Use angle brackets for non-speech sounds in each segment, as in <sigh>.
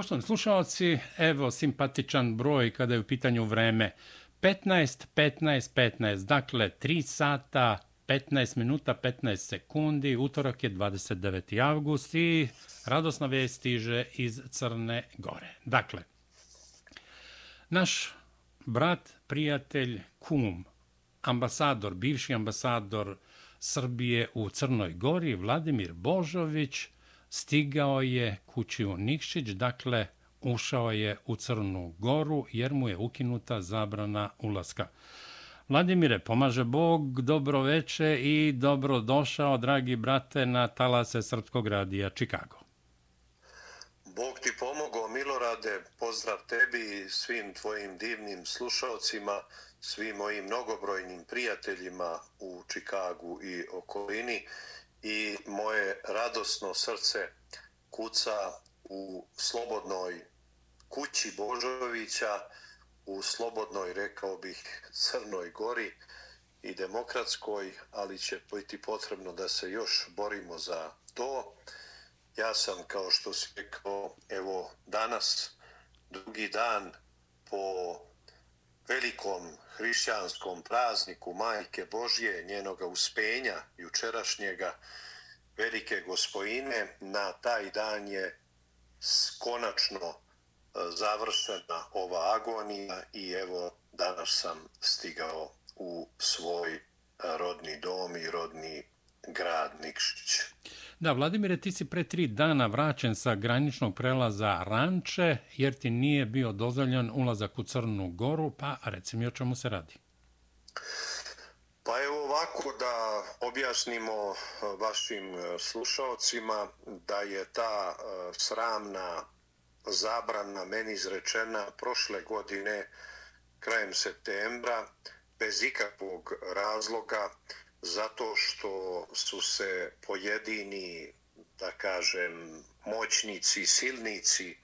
Poštovani slušalci, evo simpatičan broj kada je u pitanju vreme. 15, 15, 15, dakle 3 sata, 15 minuta, 15 sekundi, utorak je 29. avgust i radosna vijest stiže iz Crne Gore. Dakle, naš brat, prijatelj, kum, ambasador, bivši ambasador Srbije u Crnoj Gori, Vladimir Božović, stigao je kući u Nikšić, dakle, ušao je u Crnu Goru jer mu je ukinuta zabrana ulaska. Vladimire, pomaže Bog, dobro veče i dobro došao, dragi brate, na talase Srpskog radija Čikago. Bog ti pomogao, Milorade, pozdrav tebi i svim tvojim divnim slušalcima, svim mojim mnogobrojnim prijateljima u Čikagu i okolini i moje radosno srce kuca u slobodnoj kući Božovića, u slobodnoj, rekao bih, Crnoj gori i demokratskoj, ali će biti potrebno da se još borimo za to. Ja sam, kao što si rekao, evo danas, drugi dan po velikom hrišćanskom prazniku Majke Božje, njenoga uspenja, jučerašnjega velike gospojine, na taj dan je konačno e, završena ova agonija i evo danas sam stigao u svoj e, rodni dom i rodni grad Nikšić. Da, Vladimire, ti si pre tri dana vraćen sa graničnog prelaza Ranče, jer ti nije bio dozvoljen ulazak u Crnu Goru, pa reci mi o čemu se radi. Pa evo ovako da objasnimo vašim slušalcima da je ta sramna zabrana meni izrečena prošle godine krajem septembra bez ikakvog razloga zato što su se pojedini, da kažem, moćnici, silnici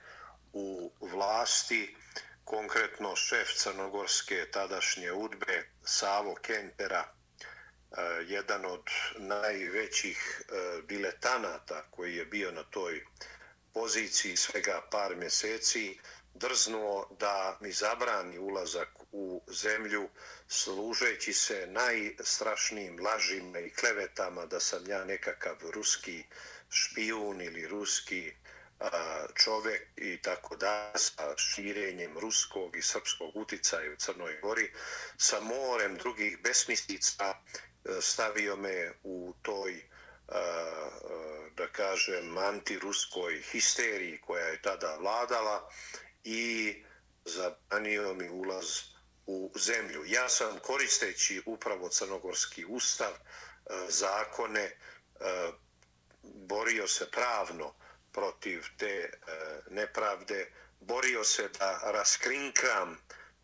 u vlasti, konkretno šef crnogorske tadašnje udbe Savo Kempera, e, jedan od najvećih e, diletanata koji je bio na toj poziciji svega par mjeseci, drznuo da mi zabrani ulazak u zemlju služeći se najstrašnijim lažima i klevetama da sam ja nekakav ruski špijun ili ruski čovek i tako da sa širenjem ruskog i srpskog uticaja u Crnoj Gori sa morem drugih besmislica stavio me u toj da kažem antiruskoj histeriji koja je tada vladala i zabranio mi ulaz u zemlju. Ja sam koristeći upravo crnogorski ustav, e, zakone, e, borio se pravno protiv te e, nepravde, borio se da raskrinkram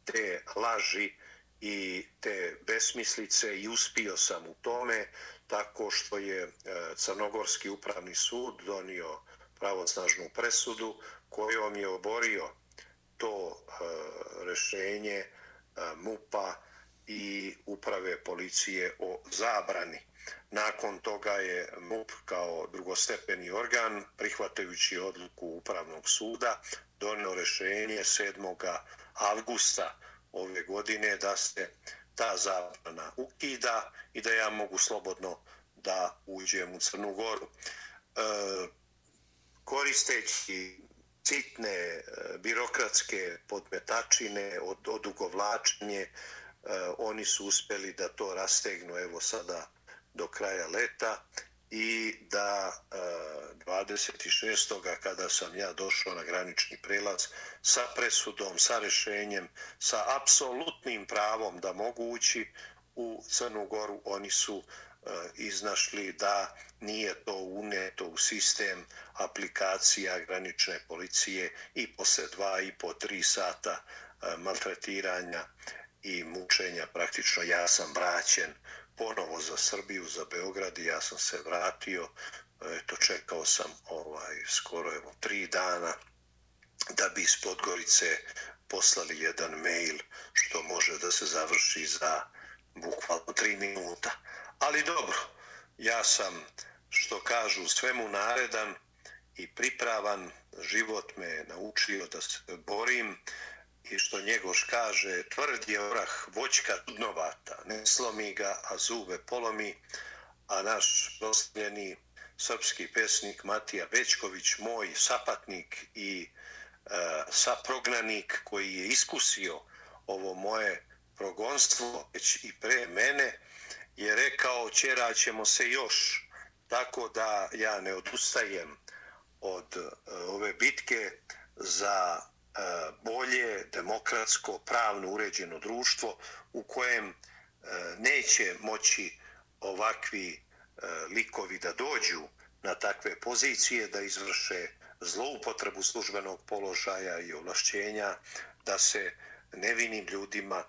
te laži i te besmislice i uspio sam u tome tako što je Crnogorski upravni sud donio pravosnažnu presudu kojom je oborio to rešenje E, MUPA i uprave policije o zabrani. Nakon toga je MUP kao drugostepeni organ, prihvatajući odluku Upravnog suda, donio rešenje 7. avgusta ove godine da se ta zabrana ukida i da ja mogu slobodno da uđem u Crnu Goru. E, koristeći sitne e, birokratske podmetačine, od, odugovlačenje, e, oni su uspeli da to rastegnu evo sada do kraja leta i da e, 26. Kada sam ja došao na granični prelaz sa presudom, sa rešenjem, sa apsolutnim pravom da mogu ući u Crnu Goru, oni su E, iznašli da nije to uneto u sistem aplikacija granične policije i posle dva i po tri sata e, maltretiranja i mučenja praktično ja sam vraćen ponovo za Srbiju, za Beograd i ja sam se vratio. Eto, čekao sam ovaj skoro evo tri dana da bi iz Podgorice poslali jedan mail što može da se završi za bukvalno tri minuta. Ali dobro, ja sam, što kažu, svemu naredan i pripravan. Život me naučio da se borim i što njegoš kaže, tvrd je orah voćka dnovata, ne slomi ga, a zube polomi, a naš prosljeni srpski pesnik Matija Bečković, moj sapatnik i e, saprognanik koji je iskusio ovo moje progonstvo već i pre mene, je rekao čera ćemo se još, tako da ja ne odustajem od e, ove bitke za e, bolje, demokratsko, pravno uređeno društvo u kojem e, neće moći ovakvi likovi da dođu na takve pozicije, da izvrše zloupotrebu službenog položaja i ovlašćenja, da se nevinim ljudima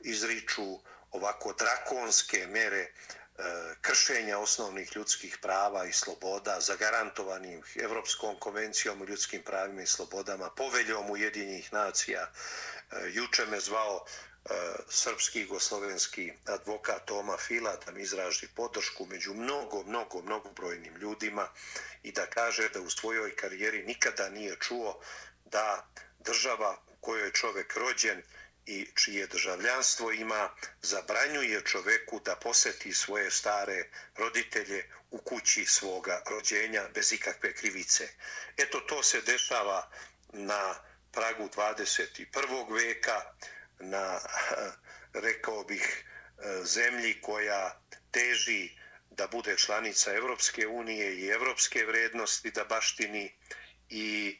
izriču ovako drakonske mere e, kršenja osnovnih ljudskih prava i sloboda zagarantovanim Evropskom konvencijom o ljudskim pravima i slobodama, poveljom Ujedinjenih nacija. E, juče me zvao e, srpski i goslovenski advokat Toma Fila da mi izraži podršku među mnogo, mnogo, mnogo brojnim ljudima i da kaže da u svojoj karijeri nikada nije čuo da država u kojoj je čovek rođen i čije državljanstvo ima, zabranjuje čoveku da poseti svoje stare roditelje u kući svoga rođenja bez ikakve krivice. Eto, to se dešava na pragu 21. veka, na, <laughs> rekao bih, zemlji koja teži da bude članica Evropske unije i evropske vrednosti da baštini i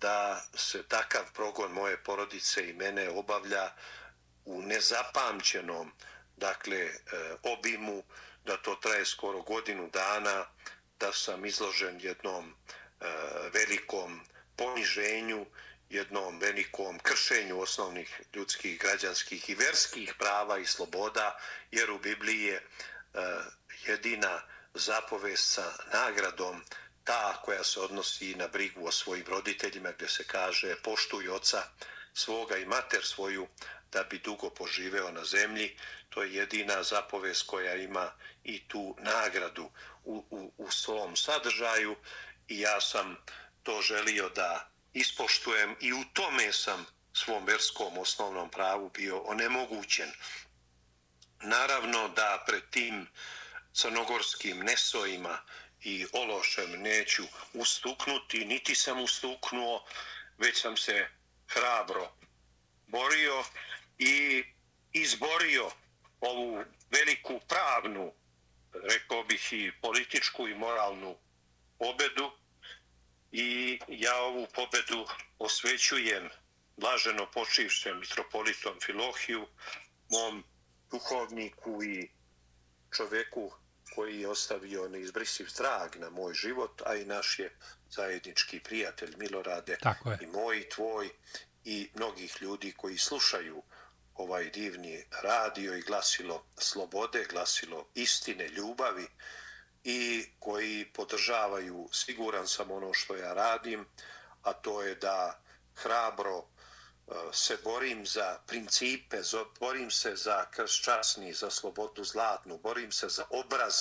da se takav progon moje porodice i mene obavlja u nezapamćenom dakle e, obimu da to traje skoro godinu dana da sam izložen jednom e, velikom poniženju jednom velikom kršenju osnovnih ljudskih, građanskih i verskih prava i sloboda, jer u Bibliji je e, jedina zapovest sa nagradom ta koja se odnosi na brigu o svojim roditeljima gdje se kaže poštuj oca svoga i mater svoju da bi dugo poživeo na zemlji. To je jedina zapovest koja ima i tu nagradu u, u, u svom sadržaju i ja sam to želio da ispoštujem i u tome sam svom verskom osnovnom pravu bio onemogućen. Naravno da pred tim crnogorskim nesojima i ološem neću ustuknuti, niti sam ustuknuo, već sam se hrabro borio i izborio ovu veliku pravnu, rekao bih i političku i moralnu pobedu i ja ovu pobedu osvećujem blaženo počivšem mitropolitom Filohiju, mom duhovniku i čoveku koji je ostavio neizbrisiv trag na moj život, a i naš je zajednički prijatelj Milorade Tako je. i moj i tvoj i mnogih ljudi koji slušaju ovaj divni radio i glasilo slobode, glasilo istine, ljubavi i koji podržavaju, siguran sam ono što ja radim, a to je da hrabro se borim za principe, borim se za kršćasni, za slobodu zlatnu, borim se za obraz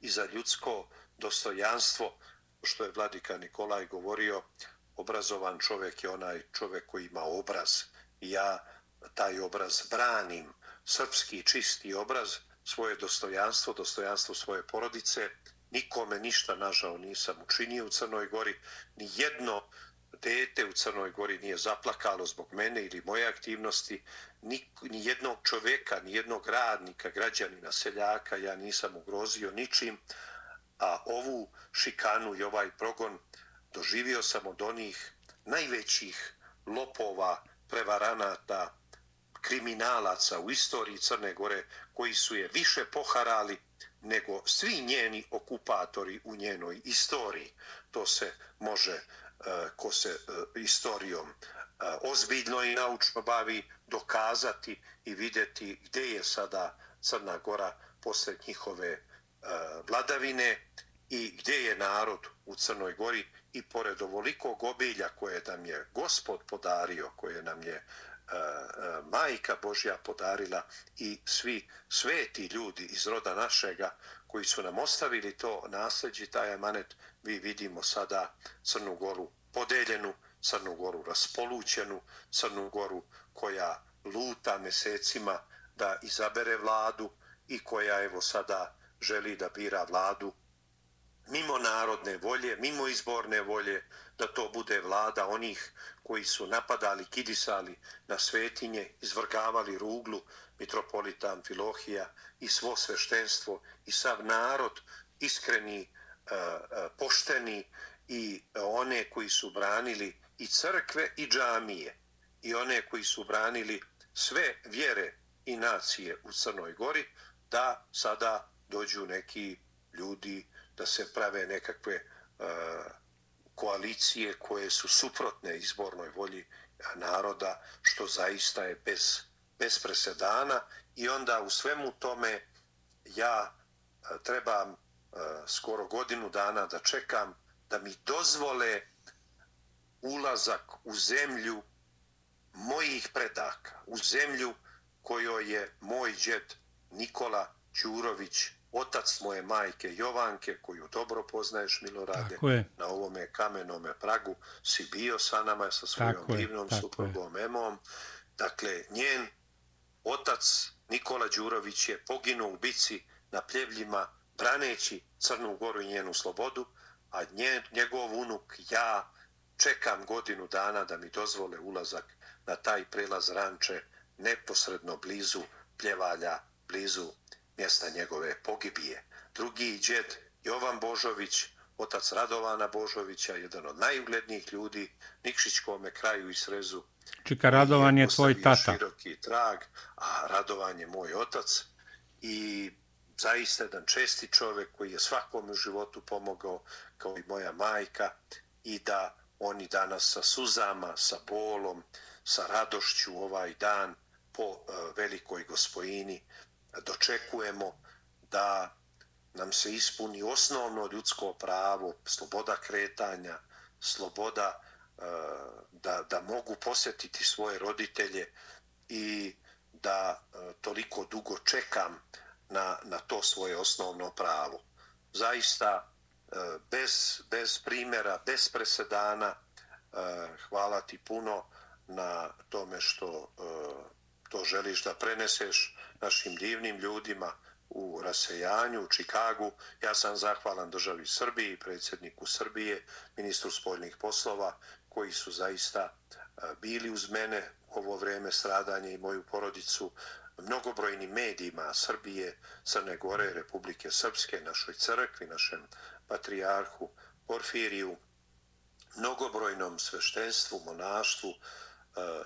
i za ljudsko dostojanstvo, što je vladika Nikolaj govorio, obrazovan čovjek je onaj čovjek koji ima obraz. I ja taj obraz branim, srpski čisti obraz, svoje dostojanstvo, dostojanstvo svoje porodice, nikome ništa nažao nisam učinio u Crnoj Gori, ni jedno dete u Crnoj Gori nije zaplakalo zbog mene ili moje aktivnosti, ni, ni jednog čoveka, ni jednog radnika, građanina, seljaka, ja nisam ugrozio ničim, a ovu šikanu i ovaj progon doživio sam od onih najvećih lopova, prevaranata, kriminalaca u istoriji Crne Gore, koji su je više poharali nego svi njeni okupatori u njenoj istoriji. To se može E, ko se e, istorijom e, ozbiljno i naučno bavi dokazati i videti gdje je sada Crna Gora posle njihove vladavine i gdje je narod u Crnoj Gori i pored ovolikog obilja koje nam je gospod podario, koje nam je majka Božja podarila i svi sveti ljudi iz roda našega koji su nam ostavili to nasljeđi, taj emanet, vi vidimo sada Crnu Goru podeljenu, Crnu Goru raspolućenu, Crnu Goru koja luta mesecima da izabere vladu i koja evo sada želi da bira vladu mimo narodne volje, mimo izborne volje, da to bude vlada onih koji su napadali, kidisali na svetinje, izvrgavali ruglu mitropolita Amfilohija i svo sveštenstvo i sav narod iskreni, e, e, pošteni i e, one koji su branili i crkve i džamije i one koji su branili sve vjere i nacije u Crnoj Gori, da sada dođu neki ljudi da se prave nekakve uh, koalicije koje su suprotne izbornoj volji e, naroda, što zaista je bez, bez presedana. I onda u svemu tome ja e, trebam e, skoro godinu dana da čekam da mi dozvole ulazak u zemlju mojih predaka, u zemlju kojoj je moj džed Nikola Đurović otac moje majke Jovanke, koju dobro poznaješ, Milorade, na ovome kamenome pragu, si bio sa nama, sa svojom tako divnom je, suprugom Emom. Dakle, njen otac Nikola Đurović je poginuo u bici na pljevljima, braneći Crnu Goru i njenu slobodu, a nje, njegov unuk, ja, čekam godinu dana da mi dozvole ulazak na taj prelaz ranče neposredno blizu pljevalja, blizu mjesta njegove pogibije. Drugi džed Jovan Božović, otac Radovana Božovića, jedan od najuglednijih ljudi, Nikšićkome kraju i srezu. Čika, Radovan je, tvoj tata. Široki trag, a Radovan je moj otac. I zaista jedan česti čovjek koji je svakom u životu pomogao, kao i moja majka, i da oni danas sa suzama, sa bolom, sa radošću ovaj dan po uh, velikoj gospojini dočekujemo da nam se ispuni osnovno ljudsko pravo, sloboda kretanja, sloboda e, da, da mogu posjetiti svoje roditelje i da e, toliko dugo čekam na, na to svoje osnovno pravo. Zaista, e, bez, bez primjera, bez presedana, hvala ti puno na tome što to želiš da preneseš našim divnim ljudima u rasejanju, u Čikagu. Ja sam zahvalan državi Srbiji, predsjedniku Srbije, ministru spoljnih poslova, koji su zaista e, bili uz mene ovo vreme stradanja i moju porodicu, mnogobrojnim medijima Srbije, Crne Gore, Republike Srpske, našoj crkvi, našem patrijarhu Porfiriju, mnogobrojnom sveštenstvu, monaštvu, e,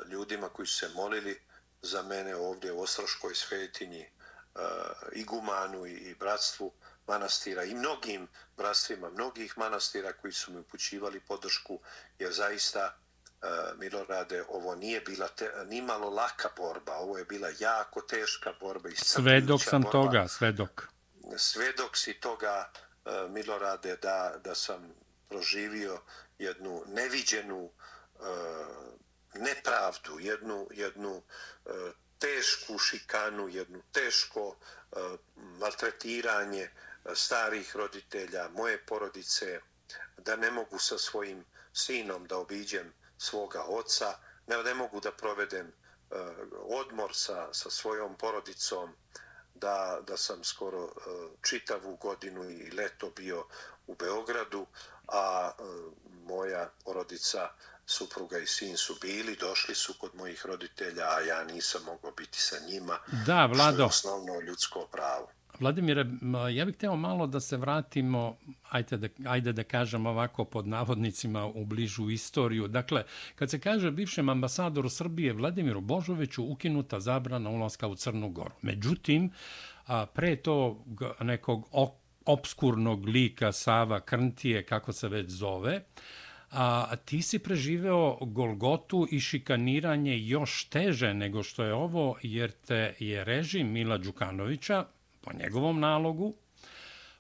ljudima koji su se molili za mene ovdje u Ostroškoj svetinji, uh, igumanu i, i bratstvu manastira i mnogim bratstvima, mnogih manastira koji su mi upućivali podršku, jer zaista, uh, Milorade, ovo nije bila te, nimalo laka borba, ovo je bila jako teška borba. Svedok sam borba. toga, svedok. Svedok si toga, uh, Milorade, da, da sam proživio jednu neviđenu uh, nepravdu, jednu, jednu e, tešku šikanu, jednu teško e, maltretiranje e, starih roditelja, moje porodice, da ne mogu sa svojim sinom da obiđem svoga oca, ne, ne mogu da provedem e, odmor sa, sa svojom porodicom, da, da sam skoro e, čitavu godinu i leto bio u Beogradu, a moja porodica supruga i sin su bili, došli su kod mojih roditelja, a ja nisam mogao biti sa njima. Da, Vlado. Što je osnovno ljudsko pravo. Vladimire, ja bih htio malo da se vratimo, ajde da, ajde da kažem ovako pod navodnicima u bližu istoriju. Dakle, kad se kaže bivšem ambasadoru Srbije Vladimiru Božoviću ukinuta zabrana ulaska u Crnu Goru. Međutim, pre to nekog obskurnog lika Sava Krntije, kako se već zove, a ti si preživeo Golgotu i šikaniranje još teže nego što je ovo, jer te je režim Mila Đukanovića, po njegovom nalogu,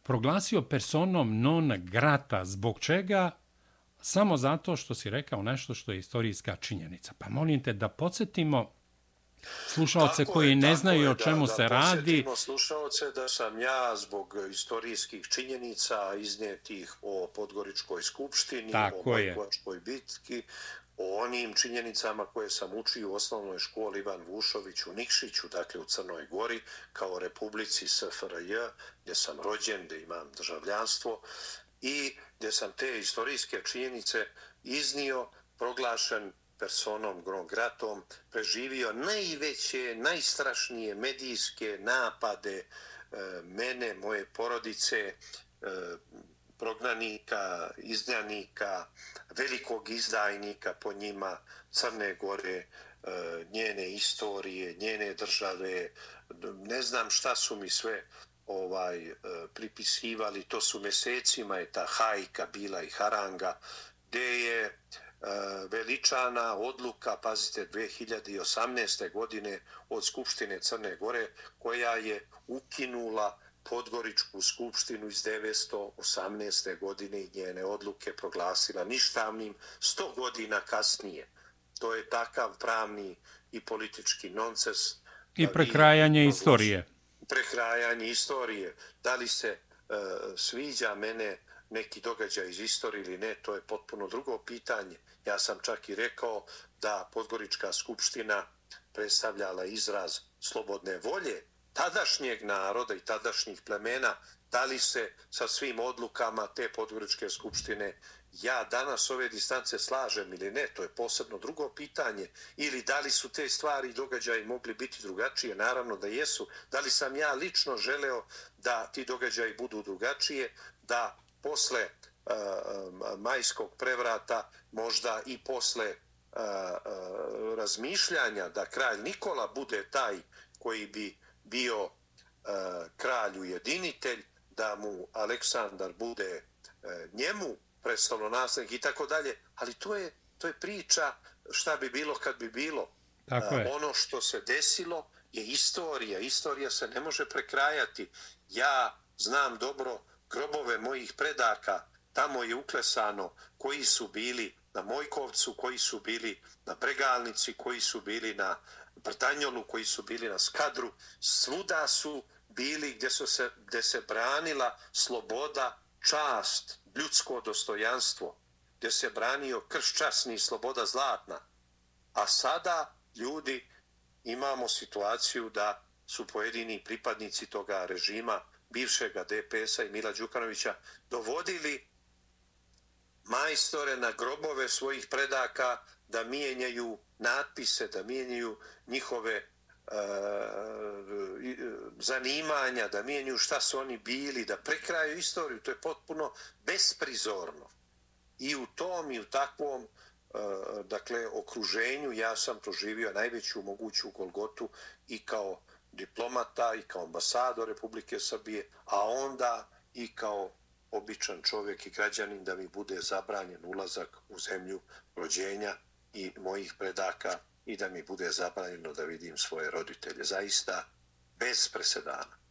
proglasio personom non grata, zbog čega samo zato što si rekao nešto što je istorijska činjenica. Pa molim te da podsjetimo slušalce koji je, ne znaju je, o čemu da, se da radi. Da slušalce da sam ja zbog istorijskih činjenica iznjetih o Podgoričkoj skupštini, Tako o Majkovačkoj bitki, o onim činjenicama koje sam učio u osnovnoj školi Ivan Vušović u Nikšiću, dakle u Crnoj Gori, kao Republici SFRJ, gdje sam rođen, gdje imam državljanstvo i gdje sam te istorijske činjenice iznio, proglašen personom Grongratom, preživio najveće, najstrašnije medijske napade e, mene, moje porodice, e, prognanika, izdanika, velikog izdajnika po njima Crne Gore, e, njene istorije, njene države, ne znam šta su mi sve ovaj pripisivali, to su mesecima je ta hajka bila i haranga, gdje je veličana odluka, pazite, 2018. godine od Skupštine Crne Gore, koja je ukinula Podgoričku skupštinu iz 1918. godine i njene odluke proglasila ništavnim 100 godina kasnije. To je takav pravni i politički nonces. I prekrajanje istorije. Prekrajanje istorije. Da li se uh, sviđa mene neki događaj iz istorije ili ne, to je potpuno drugo pitanje. Ja sam čak i rekao da Podgorička skupština predstavljala izraz slobodne volje tadašnjeg naroda i tadašnjih plemena, da li se sa svim odlukama te Podgoričke skupštine ja danas ove distance slažem ili ne, to je posebno drugo pitanje, ili da li su te stvari i događaji mogli biti drugačije, naravno da jesu, da li sam ja lično želeo da ti događaji budu drugačije, da posle majskog prevrata, možda i posle razmišljanja da kralj Nikola bude taj koji bi bio kralj ujedinitelj, da mu Aleksandar bude njemu prestalo nasljednik i tako dalje, ali to je, to je priča šta bi bilo kad bi bilo. Tako je. Ono što se desilo je istorija. Istorija se ne može prekrajati. Ja znam dobro grobove mojih predaka, tamo je uklesano koji su bili na Mojkovcu, koji su bili na Bregalnici, koji su bili na Brtanjolu, koji su bili na Skadru. Svuda su bili gdje, su se, gdje se branila sloboda, čast, ljudsko dostojanstvo, gdje se branio krščasni sloboda zlatna. A sada ljudi imamo situaciju da su pojedini pripadnici toga režima bivšega DPS-a i Mila Đukanovića dovodili majstore na grobove svojih predaka da mijenjaju natpise, da mijenjaju njihove e, e, zanimanja, da mijenjaju šta su oni bili, da prekraju istoriju. To je potpuno besprizorno. I u tom i u takvom e, dakle, okruženju ja sam proživio najveću moguću Golgotu i kao diplomata i kao ambasador Republike Srbije, a onda i kao običan čovjek i građanin da mi bude zabranjen ulazak u zemlju rođenja i mojih predaka i da mi bude zabranjeno da vidim svoje roditelje. Zaista bez presedana.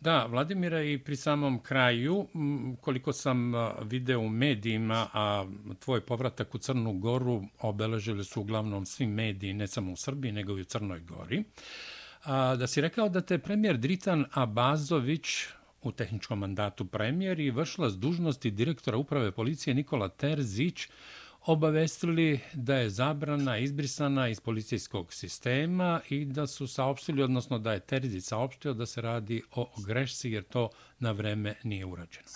Da, Vladimira, i pri samom kraju, koliko sam video u medijima, a tvoj povratak u Crnu Goru obeležili su uglavnom svi mediji, ne samo u Srbiji, nego i u Crnoj Gori, a, da si rekao da te premijer Dritan Abazović u tehničkom mandatu premijer i vršila s dužnosti direktora uprave policije Nikola Terzić obavestili da je zabrana izbrisana iz policijskog sistema i da su saopštili, odnosno da je Terzić saopštio da se radi o grešci jer to na vreme nije urađeno.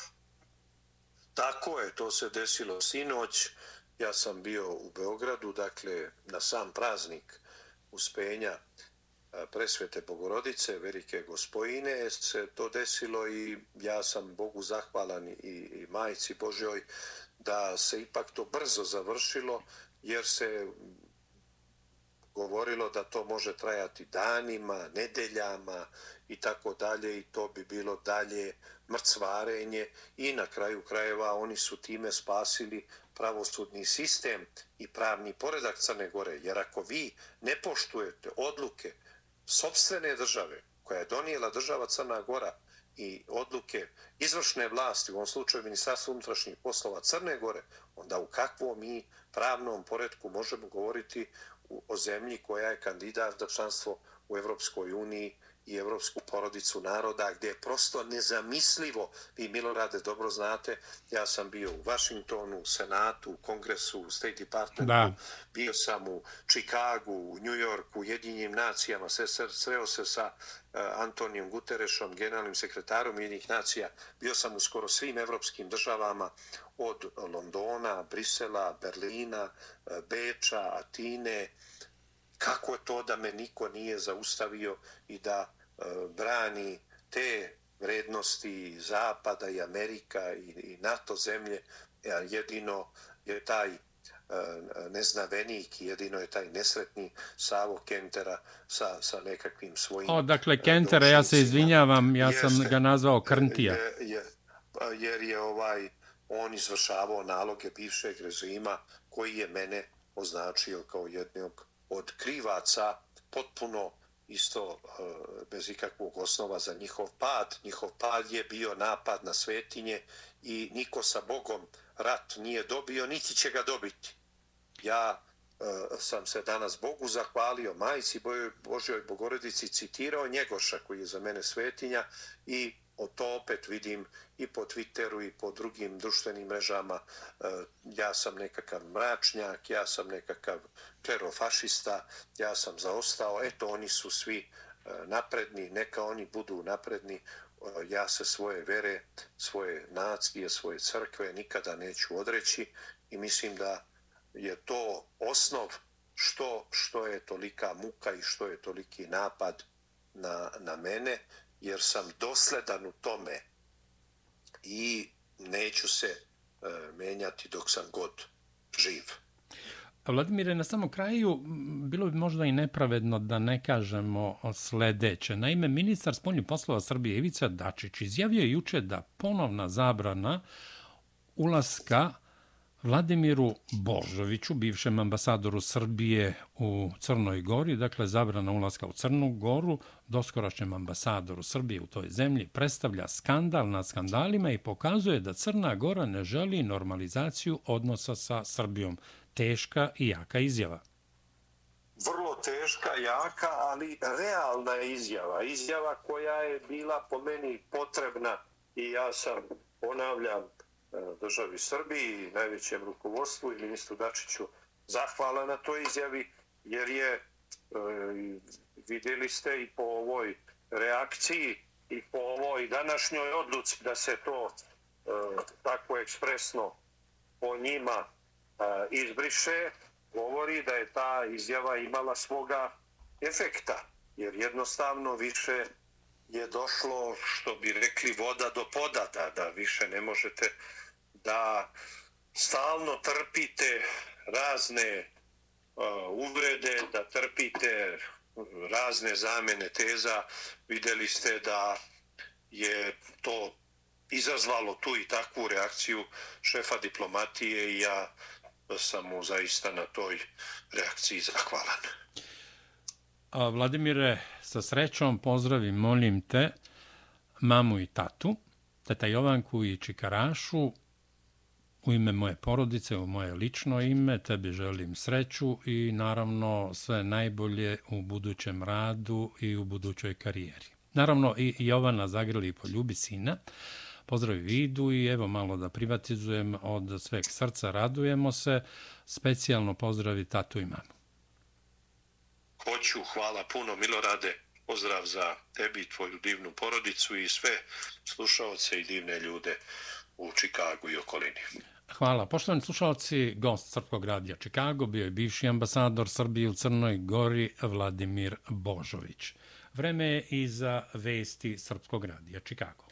Tako je, to se desilo sinoć. Ja sam bio u Beogradu, dakle, na sam praznik uspenja presvete Bogorodice, velike gospojine, se to desilo i ja sam Bogu zahvalan i, i majici Božjoj da se ipak to brzo završilo, jer se govorilo da to može trajati danima, nedeljama i tako dalje i to bi bilo dalje mrcvarenje i na kraju krajeva oni su time spasili pravosudni sistem i pravni poredak Crne Gore. Jer ako vi ne poštujete odluke sobstvene države koja je donijela država Crna Gora i odluke izvršne vlasti, u ovom slučaju Ministarstva unutrašnjih poslova Crne Gore, onda u kakvom mi pravnom poredku možemo govoriti o zemlji koja je kandidat za članstvo u Evropskoj uniji i evropsku porodicu naroda, gdje je prosto nezamislivo, vi Milorade dobro znate, ja sam bio u Washingtonu, u Senatu, u Kongresu, u State Departmentu, da. bio sam u Chicagu, u New Yorku, u Jedinjim nacijama, sve, sreo se sa uh, Antonijom Guterešom, generalnim sekretarom Jedinih nacija, bio sam u skoro svim evropskim državama, od Londona, Brisela, Berlina, uh, Beča, Atine, kako je to da me niko nije zaustavio i da e, brani te vrednosti Zapada i Amerika i, i NATO zemlje, jedino je taj e, neznavenik i jedino je taj nesretni Savo Kentera sa, sa nekakvim svojim... O, dakle, Kentera, ja se izvinjavam, ja sam jeste, ga nazvao Krntija. Je, je, jer je ovaj, on izvršavao naloge bivšeg režima koji je mene označio kao jednog od krivaca potpuno isto e, bez ikakvog osnova za njihov pad. Njihov pad je bio napad na svetinje i niko sa Bogom rat nije dobio, niti će ga dobiti. Ja e, sam se danas Bogu zahvalio, majici Božoj Bogorodici, citirao Njegoša koji je za mene svetinja i o to opet vidim i po Twitteru i po drugim društvenim mrežama. E, ja sam nekakav mračnjak, ja sam nekakav klerofašista, ja sam zaostao. Eto, oni su svi e, napredni, neka oni budu napredni. E, ja se svoje vere, svoje nacije, svoje crkve nikada neću odreći i mislim da je to osnov što, što je tolika muka i što je toliki napad na, na mene jer sam dosledan u tome i neću se e, menjati dok sam god živ. Vladimire, na samom kraju bilo bi možda i nepravedno da ne kažemo sledeće. Naime, ministar spoljnih poslova Srbije Ivica Dačić izjavio je juče da ponovna zabrana ulaska Vladimiru Božoviću, bivšem ambasadoru Srbije u Crnoj Gori, dakle zabrana ulaska u Crnu Goru, doskorašnjem ambasadoru Srbije u toj zemlji, predstavlja skandal na skandalima i pokazuje da Crna Gora ne želi normalizaciju odnosa sa Srbijom. Teška i jaka izjava. Vrlo teška, jaka, ali realna izjava. Izjava koja je bila po meni potrebna i ja sam, ponavljam, E, državi Srbiji, najvećem rukovodstvu i ministru Dačiću zahvala na toj izjavi, jer je, e, vidjeli ste i po ovoj reakciji i po ovoj današnjoj odluci da se to e, tako ekspresno po njima izbriše, govori da je ta izjava imala svoga efekta, jer jednostavno više je došlo, što bi rekli, voda do poda, da, da više ne možete da stalno trpite razne uh, uvrede, da trpite razne zamene teza. Videli ste da je to izazvalo tu i takvu reakciju šefa diplomatije i ja sam mu zaista na toj reakciji zahvalan. A, Vladimire, sa srećom pozdravim, molim te, mamu i tatu, teta Jovanku i Čikarašu, U ime moje porodice, u moje lično ime, tebi želim sreću i naravno sve najbolje u budućem radu i u budućoj karijeri. Naravno i Jovana zagrli i poljubi sina. Pozdrav vidu i evo malo da privatizujem od sveg srca, radujemo se. Specijalno pozdravi tatu i mamu. Hoću, hvala puno Milorade. Pozdrav za tebi, tvoju divnu porodicu i sve slušalce i divne ljude u Čikagu i okolini. Hvala. Poštovani slušalci, gost Srpkog radija Čikago bio je bivši ambasador Srbije u Crnoj Gori Vladimir Božović. Vreme je i za vesti Srpskog radija Čikago.